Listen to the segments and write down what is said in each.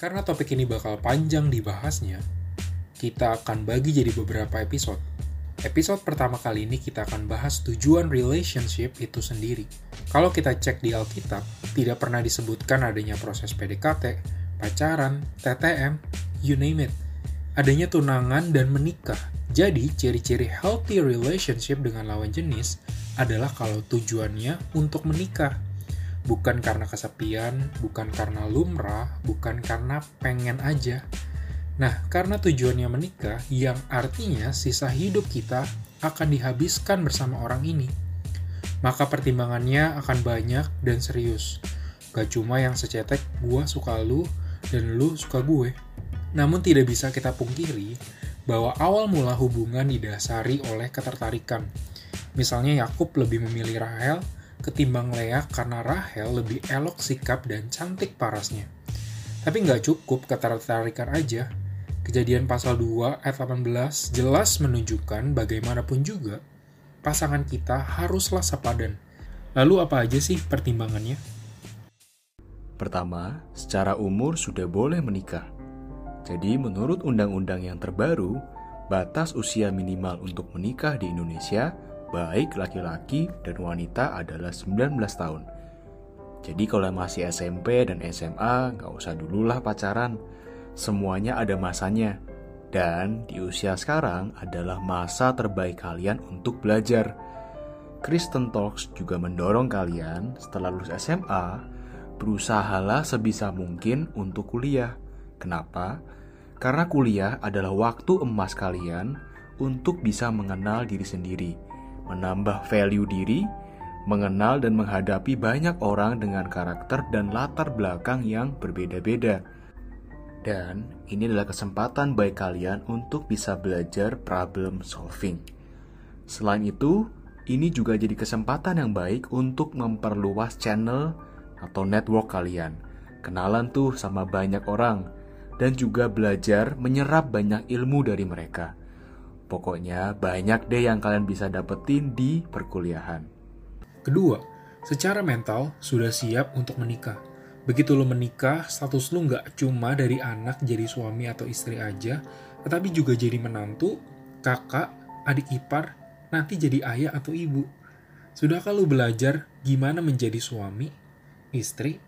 Karena topik ini bakal panjang dibahasnya, kita akan bagi jadi beberapa episode. Episode pertama kali ini kita akan bahas tujuan relationship itu sendiri. Kalau kita cek di Alkitab, tidak pernah disebutkan adanya proses PDKT, pacaran, TTM, you name it. Adanya tunangan dan menikah. Jadi, ciri-ciri healthy relationship dengan lawan jenis adalah kalau tujuannya untuk menikah bukan karena kesepian, bukan karena lumrah, bukan karena pengen aja. Nah, karena tujuannya menikah, yang artinya sisa hidup kita akan dihabiskan bersama orang ini. Maka pertimbangannya akan banyak dan serius. Gak cuma yang secetek, gue suka lu, dan lu suka gue. Namun tidak bisa kita pungkiri bahwa awal mula hubungan didasari oleh ketertarikan. Misalnya Yakub lebih memilih Rahel, ketimbang Lea karena Rahel lebih elok sikap dan cantik parasnya. Tapi nggak cukup ketertarikan aja. Kejadian pasal 2 ayat 18 jelas menunjukkan bagaimanapun juga pasangan kita haruslah sepadan. Lalu apa aja sih pertimbangannya? Pertama, secara umur sudah boleh menikah. Jadi menurut undang-undang yang terbaru, batas usia minimal untuk menikah di Indonesia baik laki-laki dan wanita adalah 19 tahun. Jadi kalau masih SMP dan SMA, nggak usah dululah pacaran. Semuanya ada masanya. Dan di usia sekarang adalah masa terbaik kalian untuk belajar. Kristen Talks juga mendorong kalian setelah lulus SMA, berusahalah sebisa mungkin untuk kuliah. Kenapa? Karena kuliah adalah waktu emas kalian untuk bisa mengenal diri sendiri menambah value diri, mengenal dan menghadapi banyak orang dengan karakter dan latar belakang yang berbeda-beda. Dan ini adalah kesempatan baik kalian untuk bisa belajar problem solving. Selain itu, ini juga jadi kesempatan yang baik untuk memperluas channel atau network kalian. Kenalan tuh sama banyak orang dan juga belajar menyerap banyak ilmu dari mereka. Pokoknya banyak deh yang kalian bisa dapetin di perkuliahan. Kedua, secara mental sudah siap untuk menikah. Begitu lo menikah, status lo nggak cuma dari anak jadi suami atau istri aja, tetapi juga jadi menantu, kakak, adik ipar, nanti jadi ayah atau ibu. Sudah kalau belajar gimana menjadi suami, istri,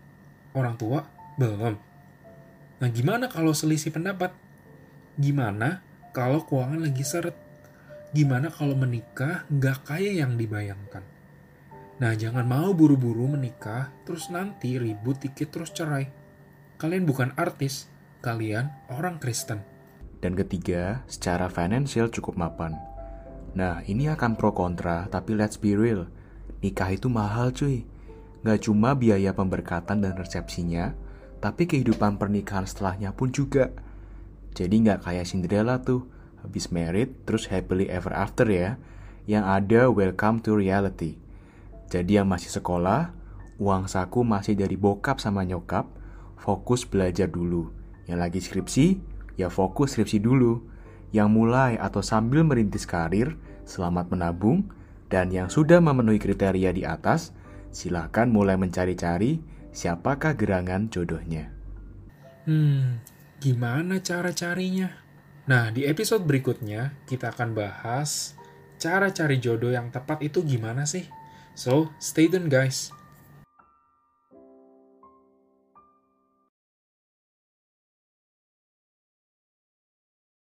orang tua? Belum. Nah gimana kalau selisih pendapat? Gimana kalau keuangan lagi seret. Gimana kalau menikah nggak kaya yang dibayangkan? Nah, jangan mau buru-buru menikah, terus nanti ribut dikit terus cerai. Kalian bukan artis, kalian orang Kristen. Dan ketiga, secara financial cukup mapan. Nah, ini akan pro kontra, tapi let's be real. Nikah itu mahal cuy. Nggak cuma biaya pemberkatan dan resepsinya, tapi kehidupan pernikahan setelahnya pun juga. Jadi nggak kayak Cinderella tuh, habis married terus happily ever after ya. Yang ada welcome to reality. Jadi yang masih sekolah, uang saku masih dari bokap sama nyokap, fokus belajar dulu. Yang lagi skripsi, ya fokus skripsi dulu. Yang mulai atau sambil merintis karir, selamat menabung. Dan yang sudah memenuhi kriteria di atas, silakan mulai mencari-cari siapakah gerangan jodohnya. Hmm, Gimana cara carinya? Nah, di episode berikutnya kita akan bahas cara cari jodoh yang tepat itu gimana sih? So, stay tuned guys.